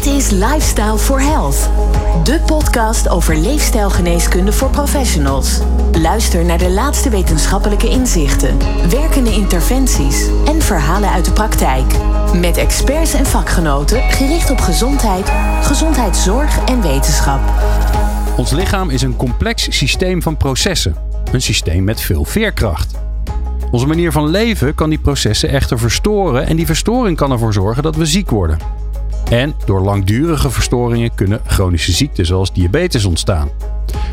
Dit is Lifestyle for Health. De podcast over leefstijlgeneeskunde voor professionals. Luister naar de laatste wetenschappelijke inzichten, werkende interventies en verhalen uit de praktijk. Met experts en vakgenoten gericht op gezondheid, gezondheidszorg en wetenschap. Ons lichaam is een complex systeem van processen. Een systeem met veel veerkracht. Onze manier van leven kan die processen echter verstoren en die verstoring kan ervoor zorgen dat we ziek worden. En door langdurige verstoringen kunnen chronische ziekten zoals diabetes ontstaan.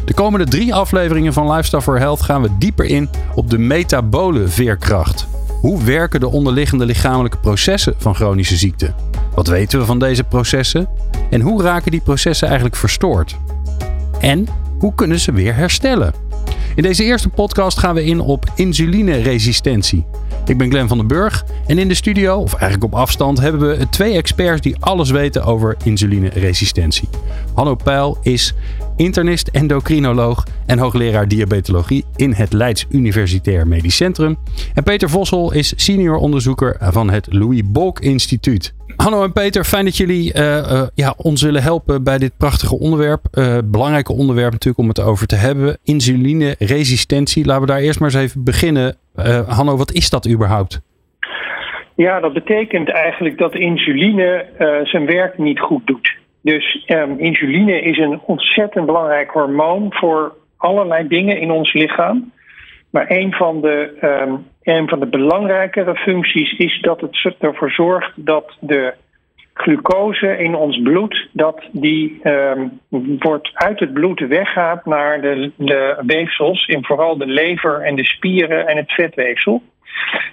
De komende drie afleveringen van Lifestyle for Health gaan we dieper in op de metabole veerkracht. Hoe werken de onderliggende lichamelijke processen van chronische ziekten? Wat weten we van deze processen? En hoe raken die processen eigenlijk verstoord? En hoe kunnen ze weer herstellen? In deze eerste podcast gaan we in op insulineresistentie. Ik ben Glenn van den Burg en in de studio, of eigenlijk op afstand, hebben we twee experts die alles weten over insulineresistentie. Hanno Peil is internist, endocrinoloog en hoogleraar diabetologie in het Leids Universitair Medisch Centrum. En Peter Vossel is senior onderzoeker van het Louis Bolk Instituut. Hanno en Peter, fijn dat jullie uh, uh, ja, ons willen helpen bij dit prachtige onderwerp. Uh, belangrijke onderwerp natuurlijk om het over te hebben. Insulineresistentie. Laten we daar eerst maar eens even beginnen. Hanno, wat is dat überhaupt? Ja, dat betekent eigenlijk dat insuline zijn werk niet goed doet. Dus um, insuline is een ontzettend belangrijk hormoon voor allerlei dingen in ons lichaam. Maar een van de, een van de belangrijkere functies is dat het ervoor zorgt dat de glucose in ons bloed, dat die um, wordt uit het bloed weggaat naar de, de weefsels, in vooral de lever en de spieren en het vetweefsel.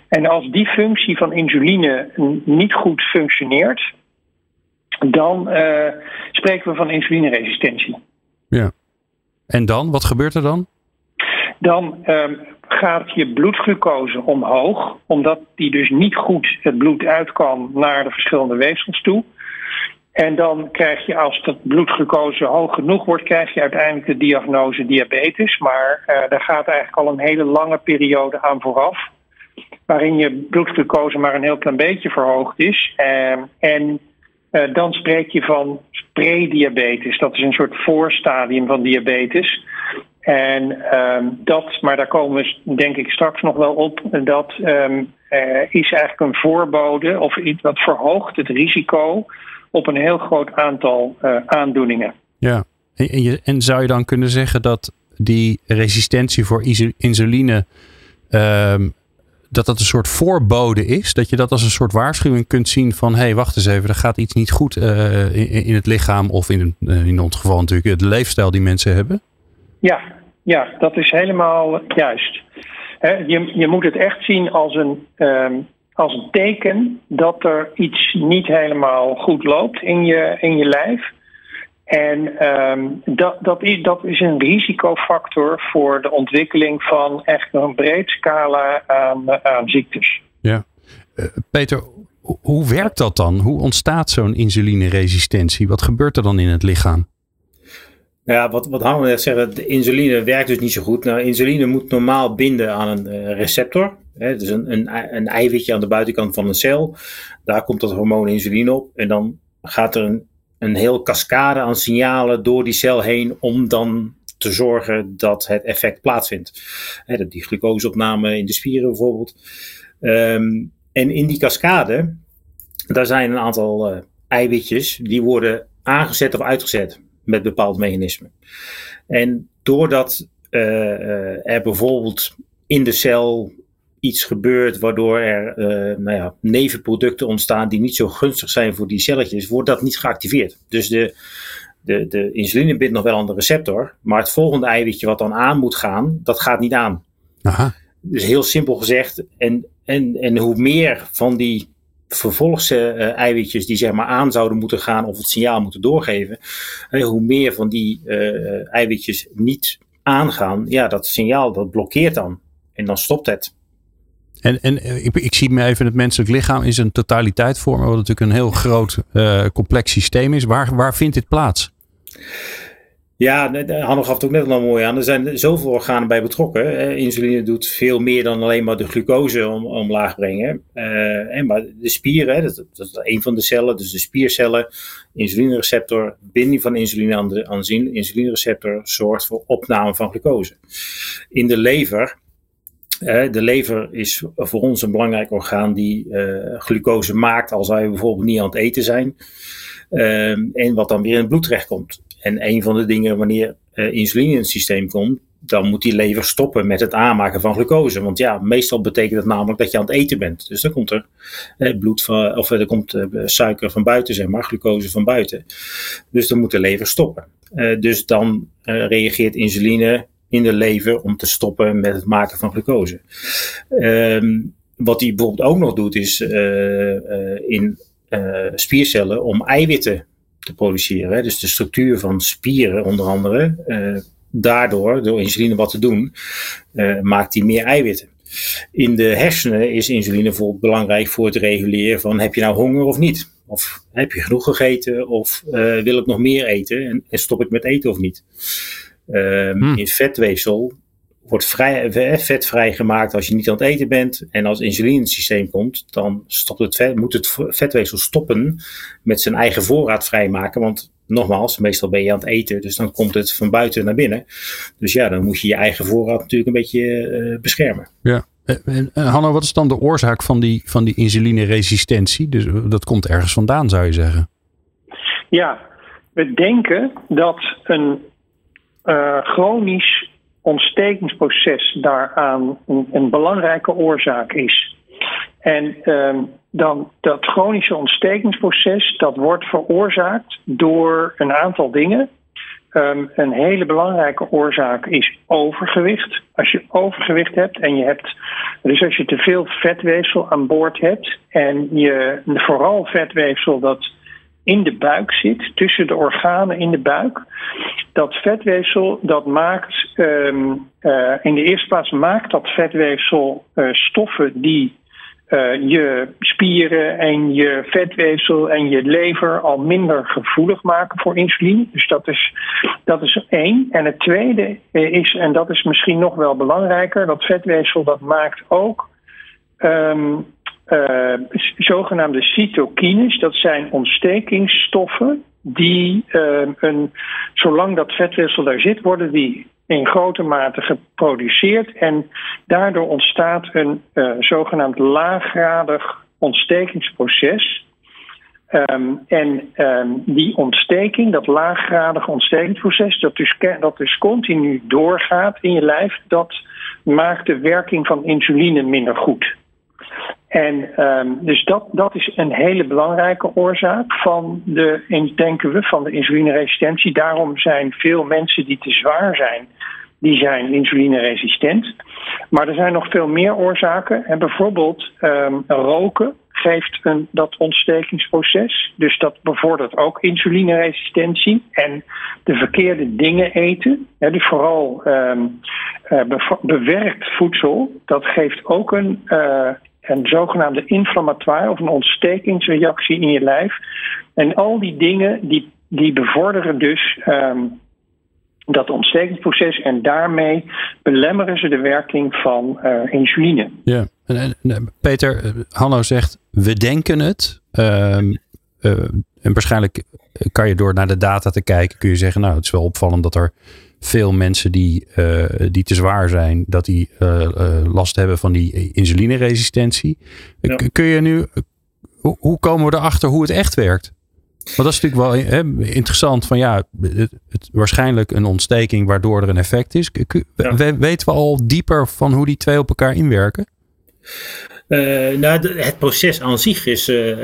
En als die functie van insuline niet goed functioneert, dan uh, spreken we van insulineresistentie. Ja. En dan? Wat gebeurt er dan? Dan um, gaat je bloedglucose omhoog, omdat die dus niet goed het bloed uit kan naar de verschillende weefsels toe. En dan krijg je, als dat bloedglucose hoog genoeg wordt, krijg je uiteindelijk de diagnose diabetes. Maar uh, daar gaat eigenlijk al een hele lange periode aan vooraf. Waarin je bloedglucose maar een heel klein beetje verhoogd is. Uh, en uh, dan spreek je van prediabetes. Dat is een soort voorstadium van diabetes. En um, dat, maar daar komen we denk ik straks nog wel op, dat um, uh, is eigenlijk een voorbode of iets wat verhoogt het risico op een heel groot aantal uh, aandoeningen. Ja, en, en, zou je dan kunnen zeggen dat die resistentie voor insuline um, dat dat een soort voorbode is. Dat je dat als een soort waarschuwing kunt zien van hé, hey, wacht eens even, er gaat iets niet goed uh, in, het lichaam of in, in ons geval natuurlijk de leefstijl die mensen hebben. Ja, ja dat is helemaal juist. He, je, je moet het echt zien als een, um, als een teken dat er iets niet helemaal goed loopt in je, in je lijf. En um, dat, dat, is, dat is een risicofactor voor de ontwikkeling van echt een breed scala aan, aan ziektes. Ja. Uh, Peter, hoe werkt dat dan? Hoe ontstaat zo'n insulineresistentie? Wat gebeurt er dan in het lichaam? Ja, wat, wat Hanne net zegt, de insuline werkt dus niet zo goed. Nou, insuline moet normaal binden aan een uh, receptor. Hè, dus een, een, een eiwitje aan de buitenkant van een cel. Daar komt dat hormoon insuline op. En dan gaat er een een heel cascade aan signalen door die cel heen om dan te zorgen dat het effect plaatsvindt. He, die glucoseopname in de spieren bijvoorbeeld. Um, en in die cascade, daar zijn een aantal uh, eiwitjes die worden aangezet of uitgezet met bepaald mechanisme. En doordat uh, uh, er bijvoorbeeld in de cel iets gebeurt waardoor er uh, nou ja, nevenproducten ontstaan die niet zo gunstig zijn voor die celletjes, wordt dat niet geactiveerd. Dus de, de, de insuline bindt nog wel aan de receptor, maar het volgende eiwitje wat dan aan moet gaan, dat gaat niet aan. Aha. Dus heel simpel gezegd, en, en, en hoe meer van die vervolgse uh, eiwitjes die zeg maar aan zouden moeten gaan of het signaal moeten doorgeven, hoe meer van die uh, eiwitjes niet aangaan, ja, dat signaal dat blokkeert dan. En dan stopt het. En, en eh, ik, zie me even het menselijk lichaam in zijn totaliteit vormen, wat natuurlijk een heel groot complex systeem is. Waar, waar vindt dit plaats? Ja, Hanno gaf het ook net al mooi aan. Er zijn zoveel organen bij betrokken. Insuline doet veel meer dan alleen maar de glucose om, omlaag brengen. Uh, en maar de spieren, dat, dat, is een van de cellen, dus de spiercellen, insulinereceptor, binding van insuline aan de, aan de insulinereceptor zorgt voor opname van glucose. In de lever, de lever is voor ons een belangrijk orgaan die uh, glucose maakt als wij bijvoorbeeld niet aan het eten zijn. Uh, en wat dan weer in het bloed terechtkomt. En een van de dingen wanneer uh, insuline in het systeem komt, dan moet die lever stoppen met het aanmaken van glucose. Want ja, meestal betekent dat namelijk dat je aan het eten bent. Dus dan komt er eh, bloed van, of er komt eh, suiker van buiten, zeg maar, glucose van buiten. Dus dan moet de lever stoppen. Dus dan reageert insuline in de lever om te stoppen met het maken van glucose. Um, wat die bijvoorbeeld ook nog doet, is in spiercellen om eiwitten te produceren. Dus de structuur van spieren onder andere, uh, daardoor, door insuline wat te doen, uh, maakt die meer eiwitten. In de hersenen is insuline bijvoorbeeld belangrijk voor het reguleren van heb je nou honger of niet? Of heb je genoeg gegeten of uh, wil ik nog meer eten en, en, stop ik met eten of niet? Hmm. In vetweefsel wordt vrij, vet vrijgemaakt als je niet aan het eten bent. En als insuline in het systeem komt, dan stopt het vet, moet het vetweefsel stoppen met zijn eigen voorraad vrijmaken. Want nogmaals, meestal ben je aan het eten, dus dan komt het van buiten naar binnen. Dus ja, dan moet je je eigen voorraad natuurlijk een beetje uh, beschermen. Ja. En, Hanno, wat is dan de oorzaak van die, van die insulineresistentie? Dus dat komt ergens vandaan, zou je zeggen? Ja, we denken dat een uh, chronisch ontstekingsproces daaraan een, belangrijke oorzaak is. En uh, dan dat chronische ontstekingsproces, dat wordt veroorzaakt door een aantal dingen. Um, een hele belangrijke oorzaak is overgewicht. Als je overgewicht hebt en je hebt, dus als je te veel vetweefsel aan boord hebt en je vooral vetweefsel dat in de buik zit, tussen de organen in de buik. Dat vetweefsel, dat maakt, um, uh, in de eerste plaats maakt dat vetweefsel uh, stoffen die uh, je spieren en je vetweefsel en je lever al minder gevoelig maken voor insuline. Dus dat is, dat is één. En het tweede is, en dat is misschien nog wel belangrijker, dat vetweefsel dat maakt ook um, uh, zogenaamde cytokines. Dat zijn ontstekingsstoffen die uh, een, zolang dat vetweefsel daar zit, worden die in grote mate geproduceerd. En daardoor ontstaat een uh, zogenaamd laaggradig ontstekingsproces. Um, en um, die ontsteking, dat laaggradige ontstekingsproces, dat dus, dat dus continu doorgaat in je lijf, dat maakt de werking van insuline minder goed. En um, dus dat, dat is een hele belangrijke oorzaak van de, denken we, van de insulineresistentie. Daarom zijn veel mensen die te zwaar zijn, die zijn insulineresistent. Maar er zijn nog veel meer oorzaken. En bijvoorbeeld um, roken geeft een, dat ontstekingsproces. Dus dat bevordert ook insulineresistentie. En de verkeerde dingen eten, hè, dus vooral um, uh, bewerkt voedsel, dat geeft ook een, uh, een zogenaamde inflammatoire of een ontstekingsreactie in je lijf. En al die dingen die, die bevorderen dus um, dat ontstekingsproces en daarmee belemmeren ze de werking van uh, insuline. Ja, en, en, Peter, eh, Hanno zegt we denken het. Um, uh, en waarschijnlijk kan je door naar de data te kijken, kun je zeggen, nou het is wel opvallend dat er veel mensen die, uh, die te zwaar zijn, dat die uh, uh, last hebben van die insulineresistentie. Ja. Kun je nu, hoe, hoe, komen we erachter hoe het echt werkt? Want dat is natuurlijk wel hè, interessant van ja, het, het, waarschijnlijk een ontsteking waardoor er een effect is. Ja. Weten we al dieper van hoe die twee op elkaar inwerken? Uh, nou, het proces aan zich is uh,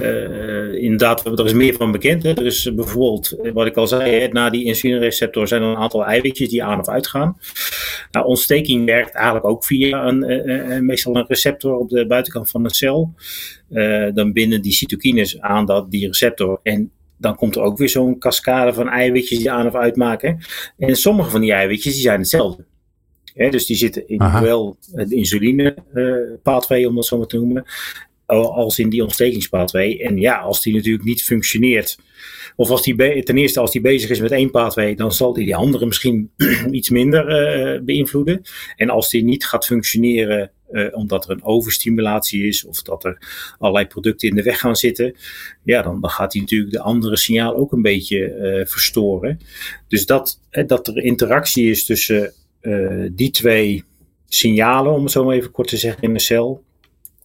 uh, inderdaad, er is meer van bekend. Hè. Er is bijvoorbeeld, wat ik al zei, na die insulinereceptor zijn er een aantal eiwitjes die aan of uitgaan. Nou, ontsteking werkt eigenlijk ook via een, meestal een receptor op de buitenkant van een cel. dan binden die cytokines aan dat, die receptor en dan komt er ook weer zo'n cascade van eiwitjes die aan of uitmaken. En sommige van die eiwitjes die zijn hetzelfde dus die zitten in Aha. wel het insuline uh, pathway, om dat zo maar te noemen. als in die ontstekingspathway. En ja, als die natuurlijk niet functioneert, of als die ten eerste als die bezig is met één pathway, dan zal die die andere misschien iets minder uh, beïnvloeden. En als die niet gaat functioneren uh, omdat er een overstimulatie is of dat er allerlei producten in de weg gaan zitten, ja, dan, dan gaat hij natuurlijk de andere signaal ook een beetje uh, verstoren. Dus dat, dat er interactie is tussen die twee signalen, om het zo maar even kort te zeggen, in de cel,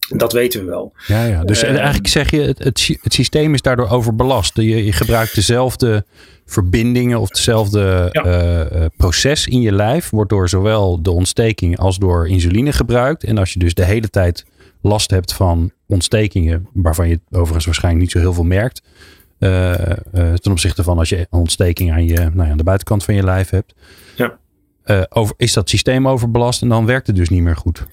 dat weten we wel. Ja, ja. dus uh, eigenlijk zeg je, het, het, het, systeem is daardoor overbelast. Je, je gebruikt dezelfde verbindingen of hetzelfde ja. uh, proces in je lijf. Wordt door zowel de ontsteking als door insuline gebruikt. En als je dus de hele tijd last hebt van ontstekingen, waarvan je overigens waarschijnlijk niet zo heel veel merkt. Uh, ten opzichte van als je een ontsteking aan, je, nou ja, aan de buitenkant van je lijf hebt. Ja. Over, is dat systeem overbelast en dan werkt het dus niet meer goed.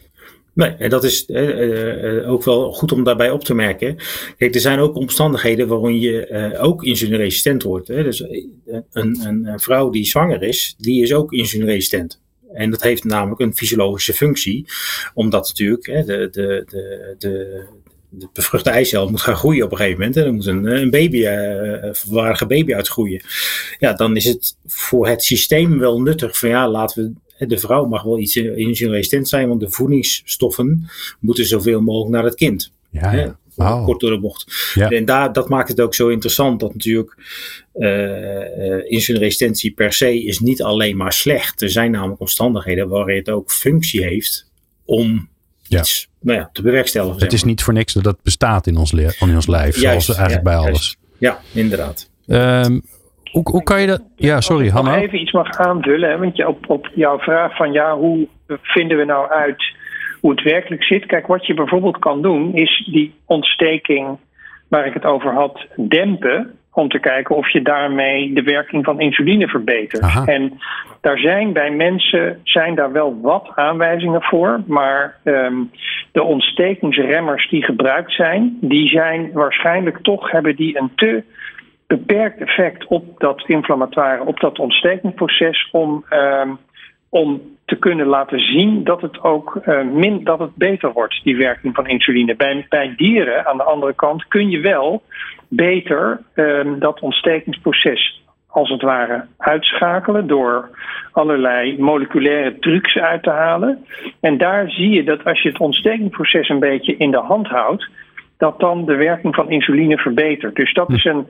Nee, dat is uh, ook wel goed om daarbij op te merken. Kijk, er zijn ook omstandigheden waarom je ook insulineresistent wordt. Hè. Dus een, een, een, vrouw die zwanger is, die is ook insulineresistent. En dat heeft namelijk een fysiologische functie, omdat natuurlijk hè, de, de, de, de, de bevruchte eicel moet gaan groeien op een gegeven moment. En er moet een, een baby, een volwaardige baby uitgroeien. Ja, dan is het voor het systeem wel nuttig van ja, laten we de vrouw mag wel iets insulineresistent zijn, want de voedingsstoffen moeten zoveel mogelijk naar het kind. Ja, ja. Wow. Kort door de bocht. Ja. En daar, dat maakt het ook zo interessant dat natuurlijk uh, insulineresistentie per se is niet alleen maar slecht. Er zijn namelijk omstandigheden waarin het ook functie heeft om ja. iets nou ja, te bewerkstelligen. Het is niet voor niks dat dat bestaat in ons, in ons lijf, juist, zoals eigenlijk bij alles. Ja, inderdaad. Um, hoe, hoe kan je dat... Ja, sorry, Hanna. Als ik even iets mag aanvullen, hè, want je op, op jouw vraag van ja, hoe vinden we nou uit hoe het werkelijk zit? Kijk, wat je bijvoorbeeld kan doen, is die ontsteking waar ik het over had, dempen. Om te kijken of je daarmee de werking van insuline verbetert. En daar zijn bij mensen zijn daar wel wat aanwijzingen voor. Maar um, de ontstekingsremmers die gebruikt zijn, die zijn waarschijnlijk toch hebben die een te beperkt effect op dat inflammatoire, op dat ontstekingsproces, om, uh, om te kunnen laten zien dat het ook uh, min, dat het beter wordt, die werking van insuline. Bij, bij dieren, aan de andere kant, kun je wel beter uh, dat ontstekingsproces als het ware uitschakelen door allerlei moleculaire trucs uit te halen. En daar zie je dat als je het ontstekingsproces een beetje in de hand houdt, dat dan de werking van insuline verbetert. Dus dat is een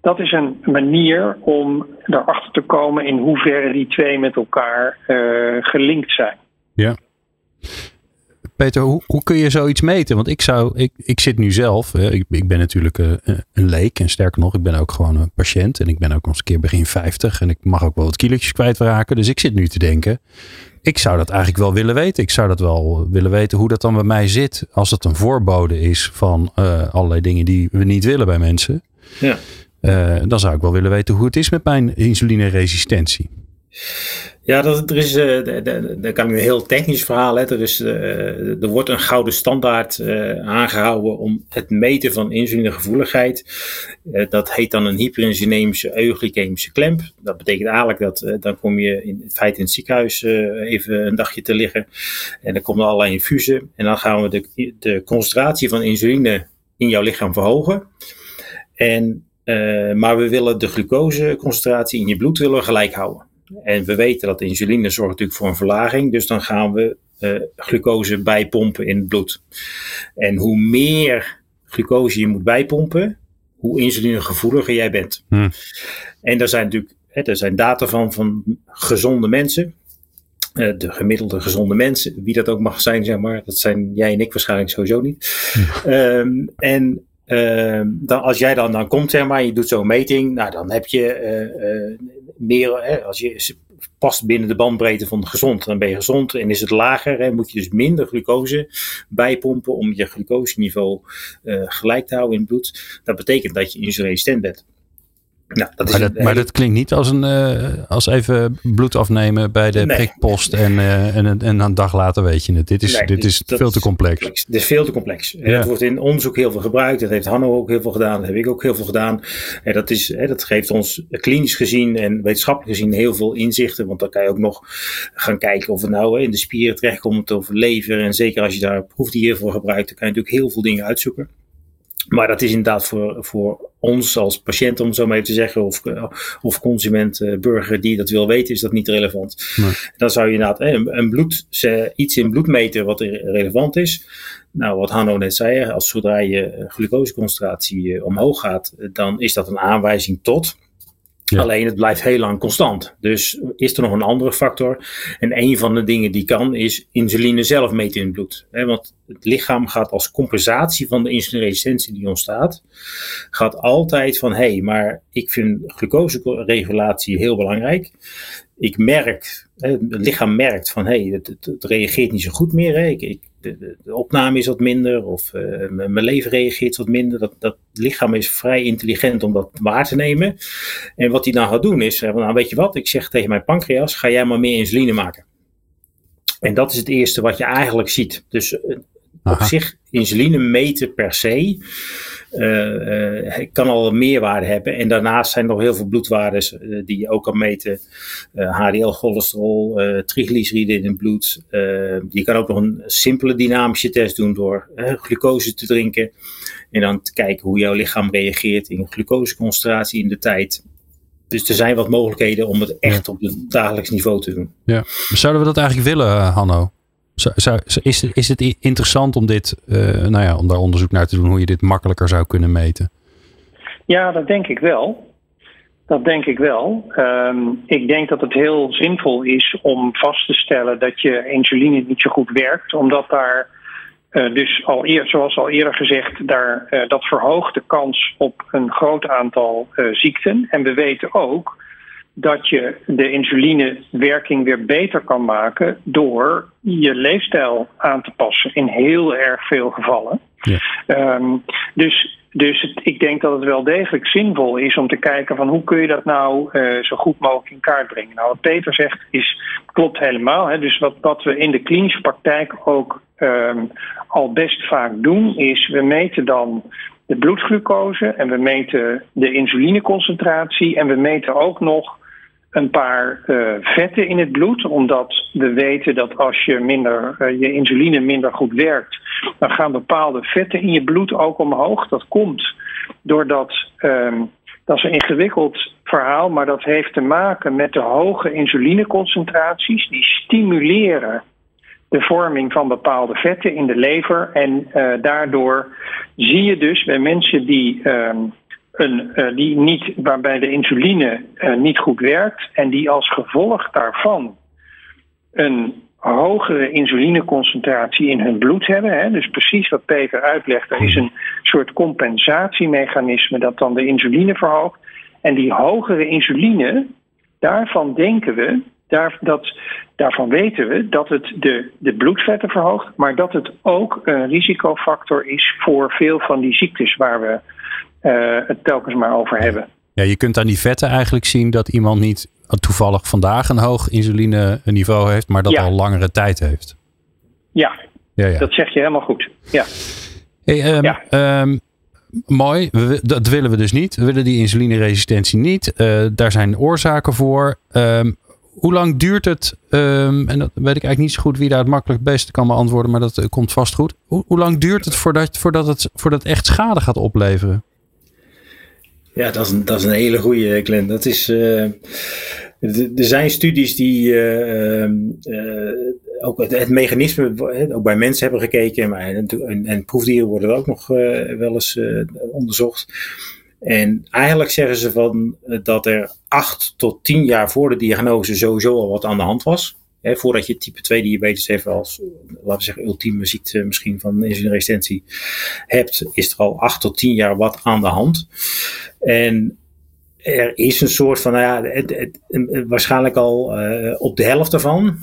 dat is een manier om erachter te komen in hoeverre die twee met elkaar uh, gelinkt zijn. Ja. Peter, hoe, hoe, kun je zoiets meten? Want ik zou, ik, ik zit nu zelf, ik, ik ben natuurlijk uh, een leek en sterker nog, ik ben ook gewoon een patiënt en ik ben ook nog eens een keer begin 50 en ik mag ook wel wat kilootjes kwijtraken. Dus ik zit nu te denken, ik zou dat eigenlijk wel willen weten. Ik zou dat wel willen weten hoe dat dan bij mij zit als het een voorbode is van uh, allerlei dingen die we niet willen bij mensen. Ja. Dan zou ik wel willen weten hoe het is met mijn insulineresistentie. Ja, dat, er is, uh, daar kan ik een heel technisch verhaal. Hè. Er, is, uh, er wordt een gouden standaard uh, aangehouden om het meten van insulinegevoeligheid. dat heet dan een hyperinsulinemische euglycemische klemp. Dat betekent eigenlijk dat dan kom je in feite in het ziekenhuis even een dagje te liggen. En dan komen er allerlei infusen. En dan gaan we de, de concentratie van insuline in jouw lichaam verhogen. En uh, maar we willen de glucoseconcentratie in je bloed willen gelijk houden. En we weten dat insuline zorgt natuurlijk voor een verlaging, dus dan gaan we uh, glucose bijpompen in het bloed. En hoe meer glucose je moet bijpompen, hoe insulinegevoeliger jij bent. Hmm. En daar zijn natuurlijk hè, er zijn data van van gezonde mensen. Uh, de gemiddelde gezonde mensen, wie dat ook mag zijn, zeg maar. Dat zijn jij en ik waarschijnlijk sowieso niet. Hmm. Um, en uh, dan, als jij dan, dan komt, zeg maar, je doet zo'n meting, nou, dan heb je uh, uh, meer, hè, als je past binnen de bandbreedte van gezond, dan ben je gezond en is het lager, moet je dus minder glucose bijpompen om je glucoseniveau gelijk te houden in het bloed. Dat betekent dat je insulineresistent bent. Dat maar, dat, maar dat klinkt niet als, een, uh, als even bloed afnemen bij de prikpost en, uh, en, en een dag later weet je het. Dit is, dit is veel te complex. Het is veel te complex. Ja. Het wordt in onderzoek heel veel gebruikt. Dat heeft Hanno ook heel veel gedaan. Dat heb ik ook heel veel gedaan. En dat, is, dat geeft ons klinisch gezien en wetenschappelijk gezien heel veel inzichten. Want dan kan je ook nog gaan kijken of het nou in de spieren terechtkomt of lever. En zeker als je daar proefdieren voor gebruikt, dan kan je natuurlijk heel veel dingen uitzoeken. Maar dat is inderdaad voor, voor ons als patiënt, om zo maar even te zeggen, of, of consument, uh, burger die dat wil weten, is dat niet relevant. Nee. Dan zou je inderdaad een, een bloed, iets in bloed meten wat relevant is. Nou, wat Hanno net zei, als zodra je glucoseconcentratie eh, omhoog gaat, dan is dat een aanwijzing tot. Alleen het blijft heel lang constant. Dus is er nog een andere factor? En een van de dingen die kan is insuline zelf meten in het bloed. want het lichaam gaat als compensatie van de insulineresistentie die ontstaat, gaat altijd van hé, hey, maar ik vind glucoseregulatie heel belangrijk. Ik merk, het lichaam merkt van hé, hey, het, reageert niet zo goed meer. Ik de, de, opname is wat minder of uh, mijn leven reageert wat minder. Dat, dat lichaam is vrij intelligent om dat waar te nemen. En wat hij dan gaat doen is, nou weet je wat, ik zeg tegen mijn pancreas, ga jij maar meer insuline maken. En dat is het eerste wat je eigenlijk ziet. Dus uh, op zich, insuline meten per se, uh, kan al een meerwaarde hebben. En daarnaast zijn er nog heel veel bloedwaardes uh, die je ook kan meten. HDL-cholesterol, triglyceriden in het bloed. je kan ook nog een simpele dynamische test doen door glucose te drinken. En dan te kijken hoe jouw lichaam reageert in glucoseconcentratie in de tijd. Dus er zijn wat mogelijkheden om het echt op het dagelijks niveau te doen. Ja. Zouden we dat eigenlijk willen, Hanno? Is, is het interessant om, dit, uh, nou ja, om daar onderzoek naar te doen hoe je dit makkelijker zou kunnen meten? Ja, dat denk ik wel. Dat denk ik wel. Um, ik denk dat het heel zinvol is om vast te stellen dat je insuline niet zo goed werkt, omdat daar uh, dus al eer, zoals al eerder gezegd, daar, uh, dat verhoogt de kans op een groot aantal ziekten. En we weten ook dat je de insulinewerking weer beter kan maken door je leefstijl aan te passen in heel erg veel gevallen. Ja. Um, dus dus het, ik denk dat het wel degelijk zinvol is om te kijken van hoe kun je dat nou uh, zo goed mogelijk in kaart brengen. Nou, wat Peter zegt is, klopt helemaal. Hè. Dus wat, wat we in de klinische praktijk ook um, al best vaak doen, is we meten dan de bloedglucose en we meten de insulineconcentratie en we meten ook nog een paar uh, vetten in het bloed, omdat we weten dat als je minder uh, je insuline minder goed werkt, dan gaan bepaalde vetten in je bloed ook omhoog. Dat komt doordat um, dat is een ingewikkeld verhaal, maar dat heeft te maken met de hoge insulineconcentraties die stimuleren de vorming van bepaalde vetten in de lever en uh, daardoor zie je dus bij mensen die um, uh, die niet, waarbij de insuline uh, niet goed werkt en die als gevolg daarvan een hogere insulineconcentratie in hun bloed hebben. Hè, dus precies wat Peter uitlegt, er is een soort compensatiemechanisme dat dan de insuline verhoogt. En die hogere insuline, daarvan denken we, daar, dat, daarvan weten we dat het de, de bloedvetten verhoogt, maar dat het ook een risicofactor is voor veel van die ziektes waar we het telkens maar over hebben. Ja, je kunt aan die vetten eigenlijk zien dat iemand niet toevallig vandaag een hoog insuline-niveau heeft, maar dat al langere tijd heeft. Ja, ja, ja, dat zeg je helemaal goed. Ja. Hey, um, ja. Um, mooi, we, dat willen we dus niet. We willen die insulineresistentie niet. Uh, daar zijn oorzaken voor. Um, hoe lang duurt het, en dat weet ik eigenlijk niet zo goed wie daar het makkelijk beste kan beantwoorden, maar dat uh, komt vast goed. Hoe, hoe lang duurt het voordat, voordat het voordat het echt schade gaat opleveren? Ja, dat is een, hele goede, Glenn. Dat is, uh, er zijn studies die uh, uh, ook het, mechanisme, ook bij mensen hebben gekeken, maar, en, en proefdieren worden ook nog wel eens onderzocht. En eigenlijk zeggen ze van dat er acht tot tien jaar voor de diagnose sowieso al wat aan de hand was. Voordat je type 2 diabetes even als, laten we zeggen, ultieme ziekte misschien van insulineresistentie hebt, is er al 8 tot 10 jaar wat aan de hand. En er is een soort van, nou ja, het, het, waarschijnlijk al uh, op de helft ervan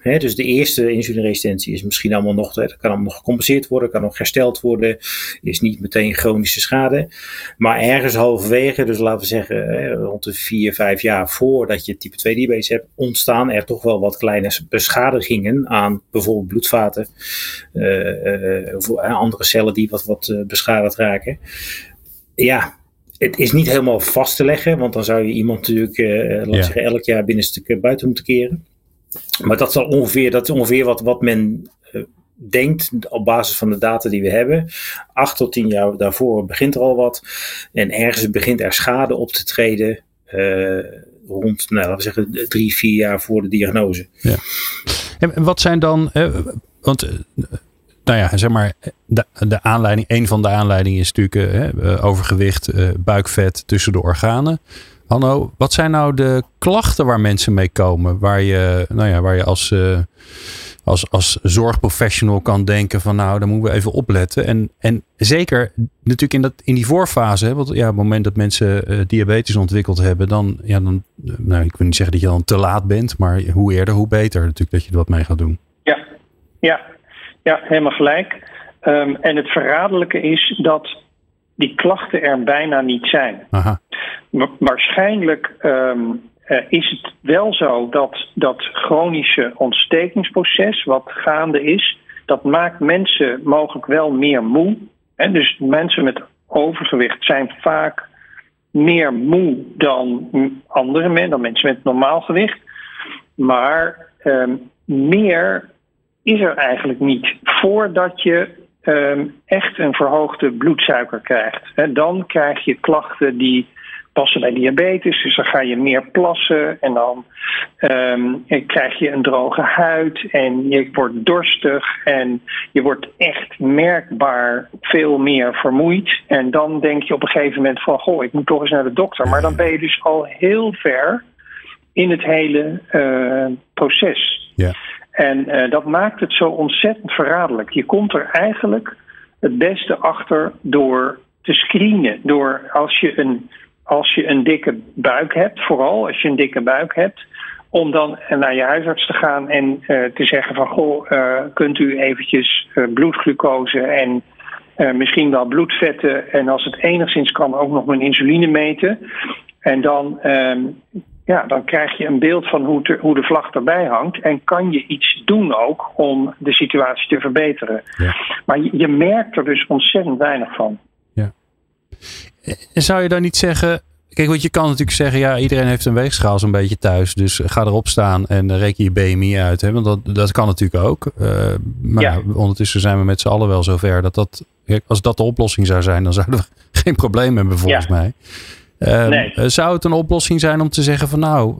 Hè, dus de eerste insulineresistentie is misschien allemaal nog, dat kan allemaal nog gecompenseerd worden, kan nog hersteld worden, is niet meteen chronische schade. Maar ergens halverwege, dus laten we zeggen hè, rond de vier, vijf jaar voordat je type 2 diabetes hebt, ontstaan er toch wel wat kleine beschadigingen aan bijvoorbeeld bloedvaten, uh, of andere cellen die wat, wat beschadigd raken. Ja, het is niet helemaal vast te leggen, want dan zou je iemand natuurlijk, uh, ja. zeggen, elk jaar binnen stuk buiten moeten keren. Maar dat, zal ongeveer, dat is ongeveer wat, wat men uh, denkt op basis van de data die we hebben. Acht tot tien jaar daarvoor begint er al wat. En ergens begint er schade op te treden. Uh, rond, nou, laten we zeggen, drie, vier jaar voor de diagnose. Ja. En wat zijn dan, want nou ja, zeg maar, de, de aanleiding, een van de aanleidingen is natuurlijk hè, overgewicht, buikvet tussen de organen. Hanno, wat zijn nou de klachten waar mensen mee komen? Waar je, nou ja, waar je als, als, als zorgprofessional kan denken van nou, daar moeten we even opletten. En, en zeker natuurlijk in, dat, in die voorfase, hè, want ja, op het moment dat mensen diabetes ontwikkeld hebben, dan, ja, dan, nou, ik wil niet zeggen dat je dan te laat bent, maar hoe eerder, hoe beter natuurlijk dat je er wat mee gaat doen. Ja, ja, ja helemaal gelijk. Um, en het verraderlijke is dat die klachten er bijna niet zijn. Aha. waarschijnlijk um, uh, is het wel zo dat dat chronische ontstekingsproces, wat gaande is, dat maakt mensen mogelijk wel meer moe. En dus mensen met overgewicht zijn vaak meer moe dan andere mensen, dan mensen met normaal gewicht. Maar um, meer is er eigenlijk niet voordat je um, echt een verhoogde bloedsuiker krijgt. Dan krijg je klachten die passen bij diabetes. Dus dan ga je meer plassen en dan um, krijg je een droge huid en je wordt dorstig en je wordt echt merkbaar veel meer vermoeid. En dan denk je op een gegeven moment van, goh, ik moet toch eens naar de dokter. Maar dan ben je dus al heel ver in het hele uh, proces. Ja. En uh, dat maakt het zo ontzettend verraderlijk. Je komt er eigenlijk het beste achter door te screenen. Door als je een, als je een dikke buik hebt, vooral als je een dikke buik hebt, om dan naar je huisarts te gaan en uh, te zeggen van goh, uh, kunt u eventjes bloedglucose en misschien wel bloedvetten en als het enigszins kan ook nog mijn insuline meten. En dan ehm, ja, dan krijg je een beeld van hoe, te, hoe de vlag erbij hangt. En kan je iets doen ook om de situatie te verbeteren. Ja. Maar je, je, merkt er dus ontzettend weinig van. Ja. En zou je dan niet zeggen. Kijk, want je kan natuurlijk zeggen, ja, iedereen heeft een weegschaal zo'n beetje thuis. Dus ga erop staan en reken je BMI uit. Hè? Want dat, dat kan natuurlijk ook. Uh, maar ja. ondertussen zijn we met z'n allen wel zover dat dat. Als dat de oplossing zou zijn, dan zouden we geen probleem hebben volgens ja. mij. Ehm, nee. Zou het een oplossing zijn om te zeggen van nou,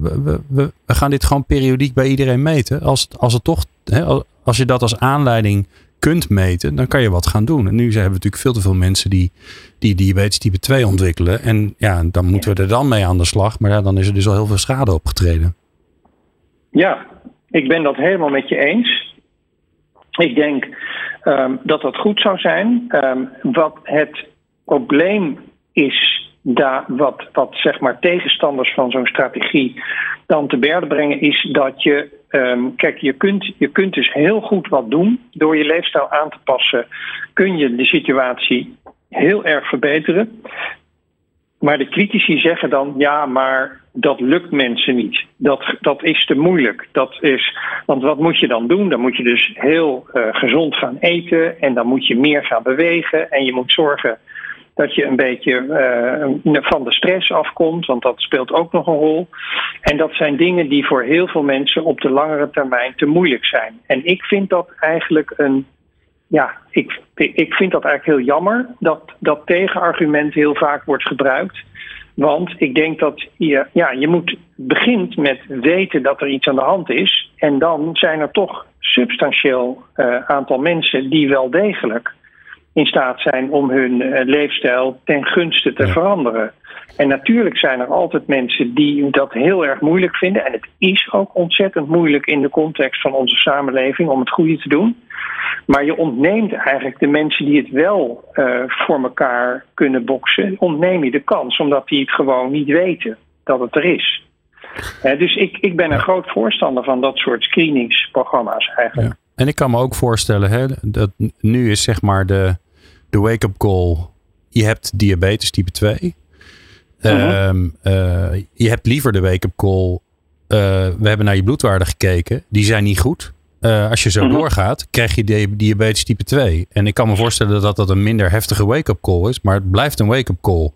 we, we, we, gaan dit gewoon periodiek bij iedereen meten? Als, als, het toch, hè, als je dat als aanleiding kunt meten, dan kan je wat gaan doen. En nu hebben we natuurlijk veel te veel mensen die, die diabetes type 2 ontwikkelen. En ja, dan moeten we er dan mee aan de slag. Maar ja, dan is er dus al heel veel schade opgetreden. Ja, ik ben dat helemaal met je eens. Ik denk um, dat dat goed zou zijn. Um, wat het probleem is daar wat, wat zeg maar tegenstanders van zo'n strategie dan te berden brengen, is dat je, um, kijk, je kunt, je kunt dus heel goed wat doen. Door je leefstijl aan te passen, kun je de situatie heel erg verbeteren. Maar de critici zeggen dan, ja, maar dat lukt mensen niet. Dat, dat is te moeilijk. Dat is, want wat moet je dan doen? Dan moet je dus heel uh, gezond gaan eten en dan moet je meer gaan bewegen en je moet zorgen dat je een beetje uh, van de stress afkomt, want dat speelt ook nog een rol. En dat zijn dingen die voor heel veel mensen op de langere termijn te moeilijk zijn. En ik vind dat eigenlijk een. Ja, ik, ik vind dat eigenlijk heel jammer dat dat tegenargument heel vaak wordt gebruikt. Want ik denk dat je, ja, je moet begint met weten dat er iets aan de hand is. En dan zijn er toch substantieel uh, aantal mensen die wel degelijk in staat zijn om hun uh, leefstijl ten gunste te veranderen. En natuurlijk zijn er altijd mensen die dat heel erg moeilijk vinden. En het is ook ontzettend moeilijk in de context van onze samenleving om het goede te doen. Maar je ontneemt eigenlijk de mensen die het wel uh, voor elkaar kunnen boksen, ontneem je de kans, omdat die het gewoon niet weten dat het er is. dus ik, ik ben een groot voorstander van dat soort screeningsprogramma's eigenlijk. Ja. En ik kan me ook voorstellen, hè, dat nu is zeg maar de, de wake-up call. Je hebt diabetes type 2. Mhm. Ehm, eh, je hebt liever de wake-up call. Uh, we hebben naar je bloedwaarden gekeken. Die zijn niet goed. Uh, als je zo mhm. doorgaat, krijg je diabetes type 2. En ik kan me voorstellen dat dat een minder heftige wake-up call is. Maar het blijft een wake-up call.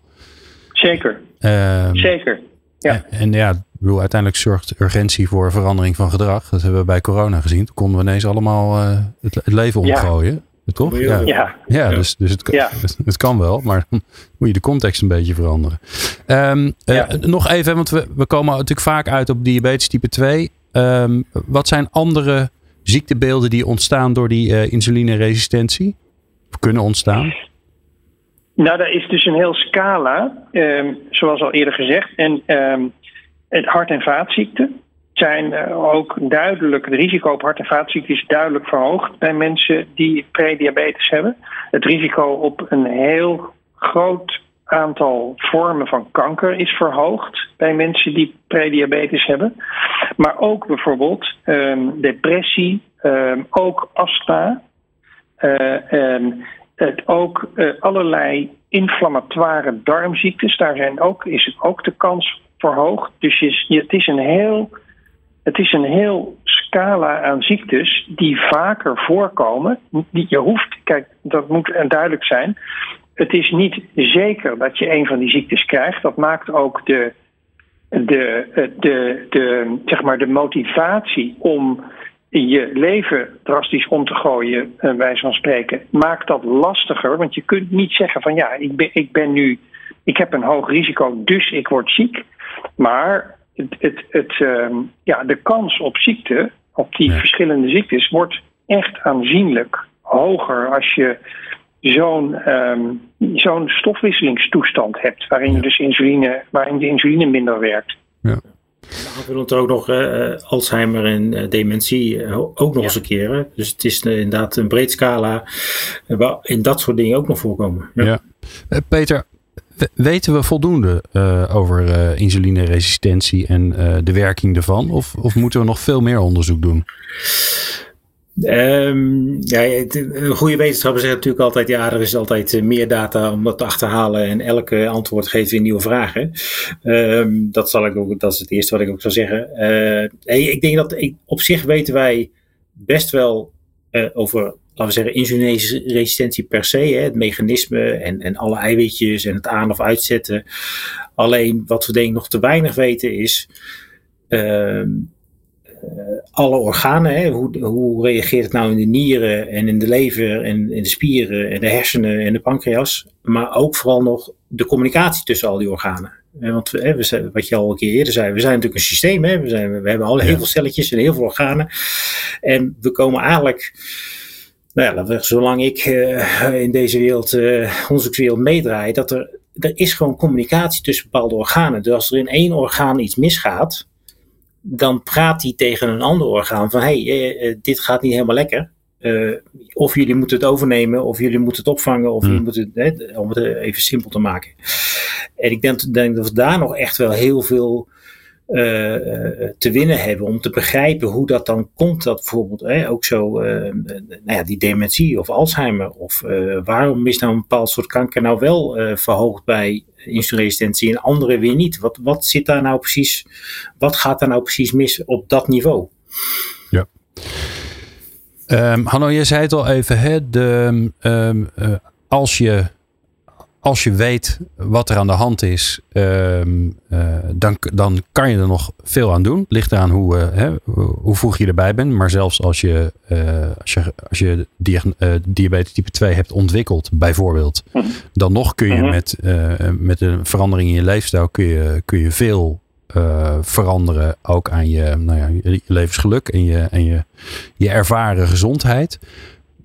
Zeker. Um, Zeker. Ja. En, en ja, ik bedoel, uiteindelijk zorgt urgentie voor verandering van gedrag. Dat hebben we bij corona gezien. Toen konden we ineens allemaal uh, het, het, leven omgooien. Ja. Toch? Ja, ja. ja dus, dus het, ja. het, kan wel, maar moet je de context een beetje veranderen. Um, uh, nog even, want we, we komen natuurlijk vaak uit op diabetes type 2. Um, wat zijn andere ziektebeelden die ontstaan door die uh, insulineresistentie? Of kunnen ontstaan? Nou, daar is dus een heel scala, um, zoals al eerder gezegd. En um, het hart- en vaatziekten zijn uh, ook duidelijk, het risico op hart- en vaatziekten is duidelijk verhoogd bij mensen die prediabetes hebben. Het risico op een heel groot aantal vormen van kanker is verhoogd bij mensen die prediabetes hebben. Maar ook bijvoorbeeld um, depressie, um, ook astma. Uh, um, het ook uh, allerlei inflammatoire darmziektes, daar zijn ook, is ook de kans verhoogd. Dus je, het, is een heel, het is een heel scala aan ziektes die vaker voorkomen. Je hoeft, kijk, dat moet duidelijk zijn. Het is niet zeker dat je een van die ziektes krijgt. Dat maakt ook de, de, de, de, zeg maar de motivatie om je leven drastisch om te gooien, uh, wijze van spreken, maakt dat lastiger. Want je kunt niet zeggen van ja, ik ben, ik ben nu, ik heb een hoog risico, dus ik word ziek. Maar het, het, het, uh, ja, de kans op ziekte, op die verschillende ziektes, wordt echt aanzienlijk hoger als je zo'n um, zo'n stofwisselingstoestand hebt, waarin je dus insuline, waarin de insuline minder werkt. Ja. Aanvullend ook nog uh, Alzheimer en uh, dementie uh, ook nog eens een keer. Dus het is inderdaad een breed scala waar in dat soort dingen ook nog voorkomen. Ja. ja. Peter, weten we voldoende over insulineresistentie en de werking ervan? Of, of moeten we nog veel meer onderzoek doen? Um, ja, een goede wetenschapper zegt natuurlijk altijd: ja, er is altijd eh, meer data om dat te achterhalen. En elke antwoord geeft weer nieuwe vragen. Um, dat, zal ik ook, dat is het eerste wat ik ook zou zeggen. Uh, ik denk dat op zich weten wij best wel uh, over, laten we zeggen, insulineresistentie per se. Hè, het mechanisme en, en alle eiwitjes en het aan- of uitzetten. Alleen wat we denk ik nog te weinig weten is. Uh, eh, alle organen. Hè? Hoe, hoe reageert het nou in de nieren en in de lever en in de spieren en de hersenen en de pancreas. Maar ook vooral nog de communicatie tussen al die organen. Want hè, we, wat je al een keer eerder zei, we zijn natuurlijk een systeem. Hè? We, zijn, we hebben al heel veel celletjes en heel veel organen. En we komen eigenlijk nou ja, zolang ik uh, in deze wereld, uh, onderzoekswereld meedraai, dat er, er is gewoon communicatie tussen bepaalde organen. Dus als er in één orgaan iets misgaat, dan praat hij tegen een ander orgaan van hé, hey, eh, eh, dit gaat niet helemaal lekker. Of jullie moeten het overnemen, of jullie moeten het opvangen, of jullie hmm. moeten het, om het even simpel te maken. En ik denk, denk dat we daar nog echt wel heel veel uh, te winnen hebben om te begrijpen hoe dat dan komt. Dat bijvoorbeeld ook zo, uh, nou ja, die dementie of Alzheimer. Of waarom is nou een bepaald soort kanker nou wel verhoogd bij insulineresistentie en andere weer niet? Wat, wat zit daar nou precies, wat gaat daar nou precies mis op dat niveau? Ja. Um, Hanno, je zei het al even, hè, de, um, als je als je weet wat er aan de hand is, ehm, eh, dan, dan kan je er nog veel aan doen. Ligt eraan hoe, uh, hè, hoe vroeg je erbij bent. Maar zelfs als je, uh, als je, als je diabetes type 2 hebt ontwikkeld, bijvoorbeeld, mhm. dan nog kun je mhm. met, met een verandering in je leefstijl kun je, kun je veel veranderen. Ook aan je, nou ja, je levensgeluk en je, en je, je ervaren gezondheid.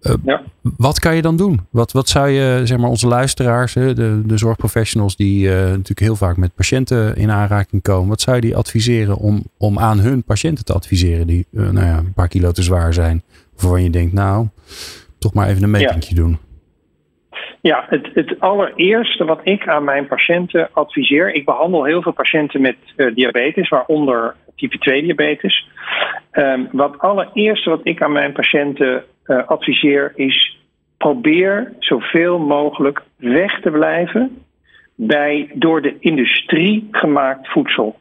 Eh, ja. Wat kan je dan doen? Wat, wat zou je, zeg maar, onze luisteraars, de, de zorgprofessionals die uh, natuurlijk heel vaak met patiënten in aanraking komen, wat zou je die adviseren om, om aan hun patiënten te adviseren die uh, nou ja, een paar kilo te zwaar zijn? Waarvan je denkt, nou, toch maar even een metingje doen. Ja, het, het allereerste wat ik aan mijn patiënten adviseer. Ik behandel heel veel patiënten met diabetes, waaronder type 2 diabetes. Um, wat allereerste wat ik aan mijn patiënten uh, adviseer is. Probeer zoveel mogelijk weg te blijven bij door de industrie gemaakt voedsel.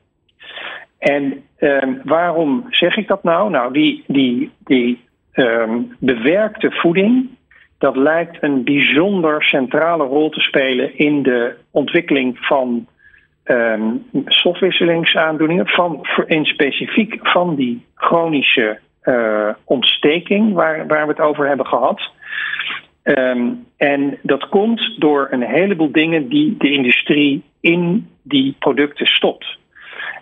En um, waarom zeg ik dat nou? Nou, die, die, die um, bewerkte voeding, dat lijkt een bijzonder centrale rol te spelen in de ontwikkeling van um, stofwisselingsaandoeningen, van, in specifiek van die chronische uh, ontsteking waar, waar we het over hebben gehad. Um, en dat komt door een heleboel dingen die de industrie in die producten stopt.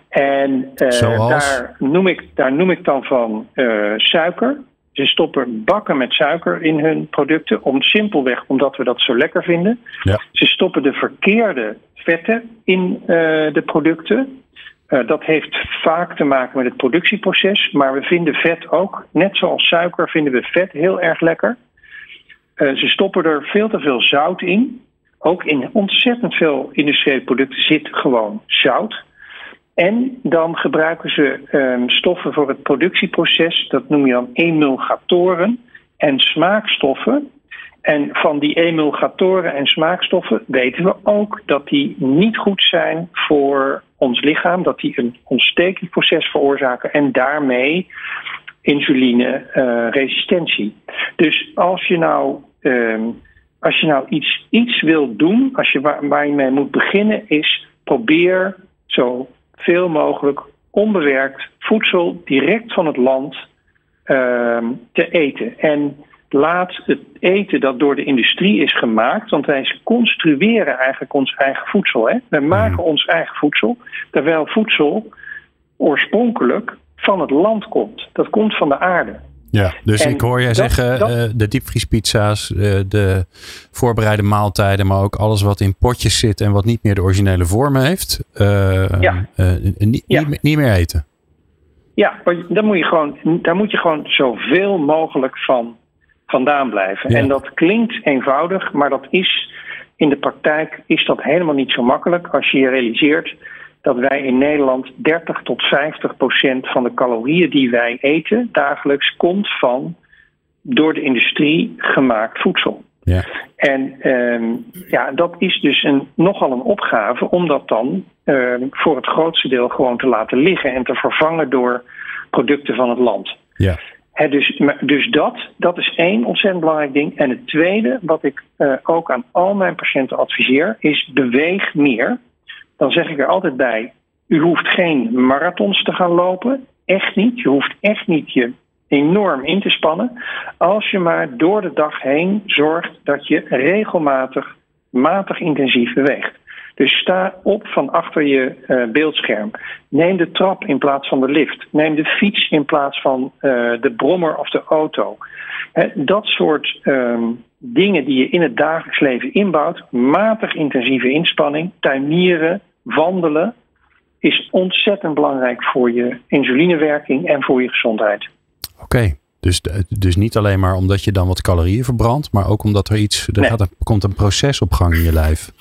En uh, daar, noem ik, daar noem ik dan van uh, suiker. Ze stoppen bakken met suiker in hun producten, om, simpelweg omdat we dat zo lekker vinden. Ja. Ze stoppen de verkeerde vetten in uh, de producten. Uh, dat heeft vaak te maken met het productieproces, maar we vinden vet ook, net zoals suiker, vinden we vet heel erg lekker. Uh, ze stoppen er veel te veel zout in. Ook in ontzettend veel industriële producten zit gewoon zout. En dan gebruiken ze um, stoffen voor het productieproces, dat noem je dan emulgatoren en smaakstoffen. En van die emulgatoren en smaakstoffen weten we ook dat die niet goed zijn voor ons lichaam, dat die een ontstekingsproces veroorzaken en daarmee insulineresistentie. Uh, dus als je nou, um, als je nou iets, iets wil doen, als je waar, waar je mee moet beginnen, is probeer zo veel mogelijk onbewerkt voedsel direct van het land uh, te eten. En laat het eten dat door de industrie is gemaakt, want wij construeren eigenlijk ons eigen voedsel. Hè? Wij maken mhm. ons eigen voedsel, terwijl voedsel oorspronkelijk van het land komt. Dat komt van de aarde. Ja, dus ik hoor jij zeggen, dat, uh, de diepvriespizza's, uh, de voorbereide maaltijden, maar ook alles wat in potjes zit en wat niet meer de originele vorm heeft, uh, ja. niet, ja. niet, niet, meer eten. Ja, daar moet je gewoon, daar moet je gewoon zoveel mogelijk van vandaan blijven. Ja. En dat klinkt eenvoudig, maar dat is in de praktijk is dat helemaal niet zo makkelijk als je je realiseert dat wij in Nederland 30 tot 50 procent van de calorieën die wij eten dagelijks komt van door de industrie gemaakt voedsel. Ja. En um, ja, dat is dus een, nogal een opgave om dat dan um, voor het grootste deel gewoon te laten liggen en te vervangen door producten van het land. Ja. Dus, dus dat, dat is één ontzettend belangrijk ding. En het tweede, wat ik uh, ook aan al mijn patiënten adviseer, is beweeg meer dan zeg ik er altijd bij: u hoeft geen marathons te gaan lopen. Echt niet. Je hoeft echt niet je enorm in te spannen. Als je maar door de dag heen zorgt dat je regelmatig, matig intensief beweegt. Dus sta op van achter je uh, beeldscherm. Neem de trap in plaats van de lift. Neem de fiets in plaats van uh, de brommer of de auto. He, dat soort um, dingen die je in het dagelijks leven inbouwt, matig intensieve inspanning, tuinieren, wandelen, is ontzettend belangrijk voor je insulinewerking en voor je gezondheid. Oké, okay. dus, dus niet alleen maar omdat je dan wat calorieën verbrandt, maar ook omdat er iets, er, nee. gaat, er komt een proces op gang in je lijf.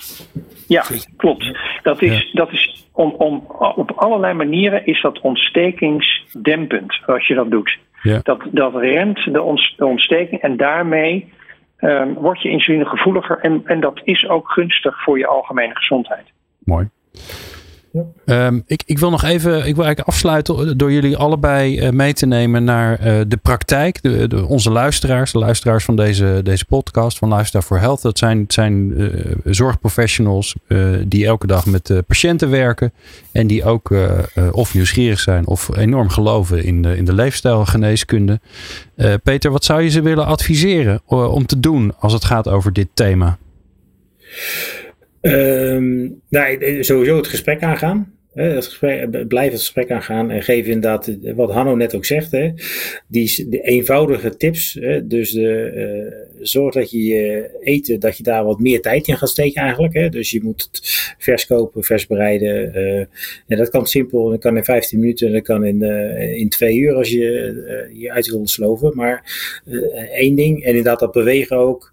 Ja, klopt. Dat is, ja. dat is om, om, op allerlei manieren is dat ontstekingsdempend als je dat doet. Ja. Dat, dat remt de, ont, de ontsteking en daarmee um, word je insulinegevoeliger en, en dat is ook gunstig voor je algemene gezondheid. Mooi. Um, ik, ik, wil nog even, ik wil eigenlijk afsluiten door jullie allebei uh, mee te nemen naar uh, de praktijk. De, onze luisteraars, de luisteraars van deze, deze podcast van Lifestyle for Health. Dat zijn, zijn uh, zorgprofessionals die elke dag met patiënten werken. En die ook of nieuwsgierig zijn of enorm geloven in de, in de leefstijlgeneeskunde. Peter, wat zou je ze willen adviseren om te doen als het gaat over dit thema? Um, nou, sowieso het gesprek aangaan. Het blijf het gesprek aangaan en geef inderdaad, wat Hanno net ook zegt, hè, die, eenvoudige tips. Hè, dus de, uh, zorg dat je je eten, dat je daar wat meer tijd in gaat steken eigenlijk. Hè. Dus je moet het vers kopen, vers bereiden. Uh, en dat kan simpel, dat kan in 15 minuten, dat kan in, uh, in twee uur als je je uit wil sloven. Maar één ding, en inderdaad dat bewegen ook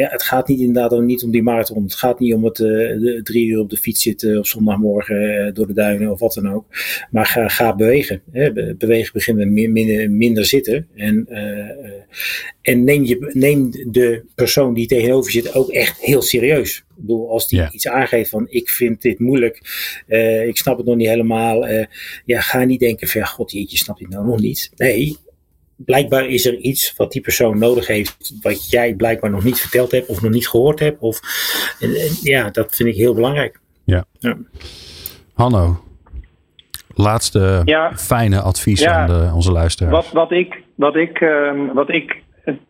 ja, het gaat niet inderdaad niet om die marathon. Het gaat niet om het de, drie uur op de fiets zitten op zondagmorgen door de duinen of wat dan ook. Maar ga, ga bewegen. Hè. Bewegen beginnen minder, minder zitten. En, en neem, je, neem de persoon die tegenover zit ook echt heel serieus. Ik bedoel, als die iets aangeeft van ik vind dit moeilijk, ik snap het nog niet helemaal. ja, ga niet denken van god jeetje, snap je het nou nog niet. Nee, blijkbaar is er iets wat die persoon nodig heeft, wat jij blijkbaar nog niet verteld hebt of nog niet gehoord hebt. Of, ja, dat vind ik heel belangrijk. Ja. ja. Hanno, laatste fijne advies aan de, onze luisteraars. Wat, wat ik, wat ik, um, wat ik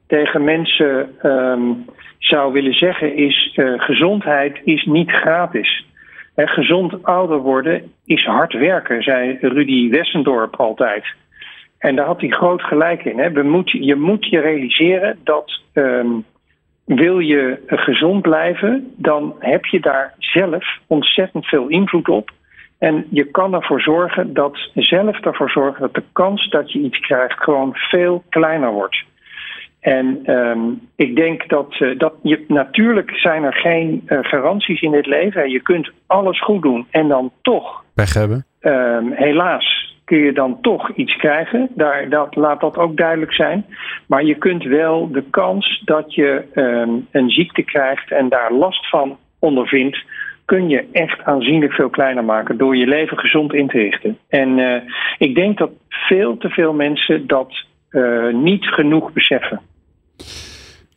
tegen mensen um, zou willen zeggen is: uh, gezondheid is niet gratis. En gezond ouder worden is hard werken, zei Rudy Wessendorp altijd. En daar had hij groot gelijk in. Hè. We moet, je moet je realiseren dat um, wil je gezond blijven, dan heb je daar zelf ontzettend veel invloed op. En je kan ervoor zorgen dat zelf ervoor zorgen dat de kans dat je iets krijgt gewoon veel kleiner wordt. En um, ik denk dat, uh, dat je, natuurlijk zijn er geen uh, garanties in dit leven. Je kunt alles goed doen en dan toch. Pech hebben. Um, helaas kun je dan toch iets krijgen. Daar, dat, laat dat ook duidelijk zijn. Maar je kunt wel de kans dat je um, een ziekte krijgt en daar last van ondervindt, kun je echt aanzienlijk veel kleiner maken door je leven gezond in te richten. En uh, ik denk dat veel te veel mensen dat uh, niet genoeg beseffen.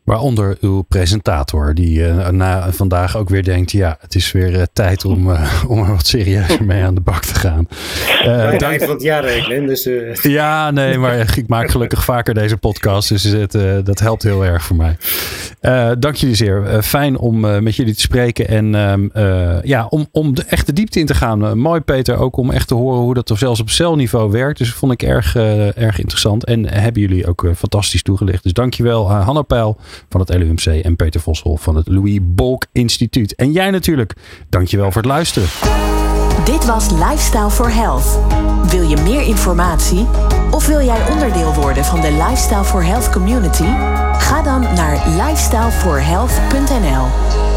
Waaronder uw presentator, die uh, na vandaag ook weer denkt: ja, het is weer uh, tijd om, uh, om er wat serieuzer mee aan de bak te gaan. Uh, dank van het jaar rekenen. Dus, ja, nee, maar ik maak gelukkig vaker deze podcast, dus het, dat helpt heel erg voor mij. dank jullie zeer. fijn om met jullie te spreken en ehm, ja, om, om de echte diepte in te gaan. mooi, Peter, ook om echt te horen hoe dat zelfs op celniveau werkt. Dus dat vond ik erg, erg interessant en hebben jullie ook fantastisch toegelicht. Dus dankjewel, Hanna Peil van het LUMC en Peter Vossel van het Louis Bolk Instituut. En jij natuurlijk, dankjewel voor het luisteren. Dit was Lifestyle for Health. Wil je meer informatie? Of wil jij onderdeel worden van de Lifestyle for Health community? Ga dan naar lifestyleforhealth.nl.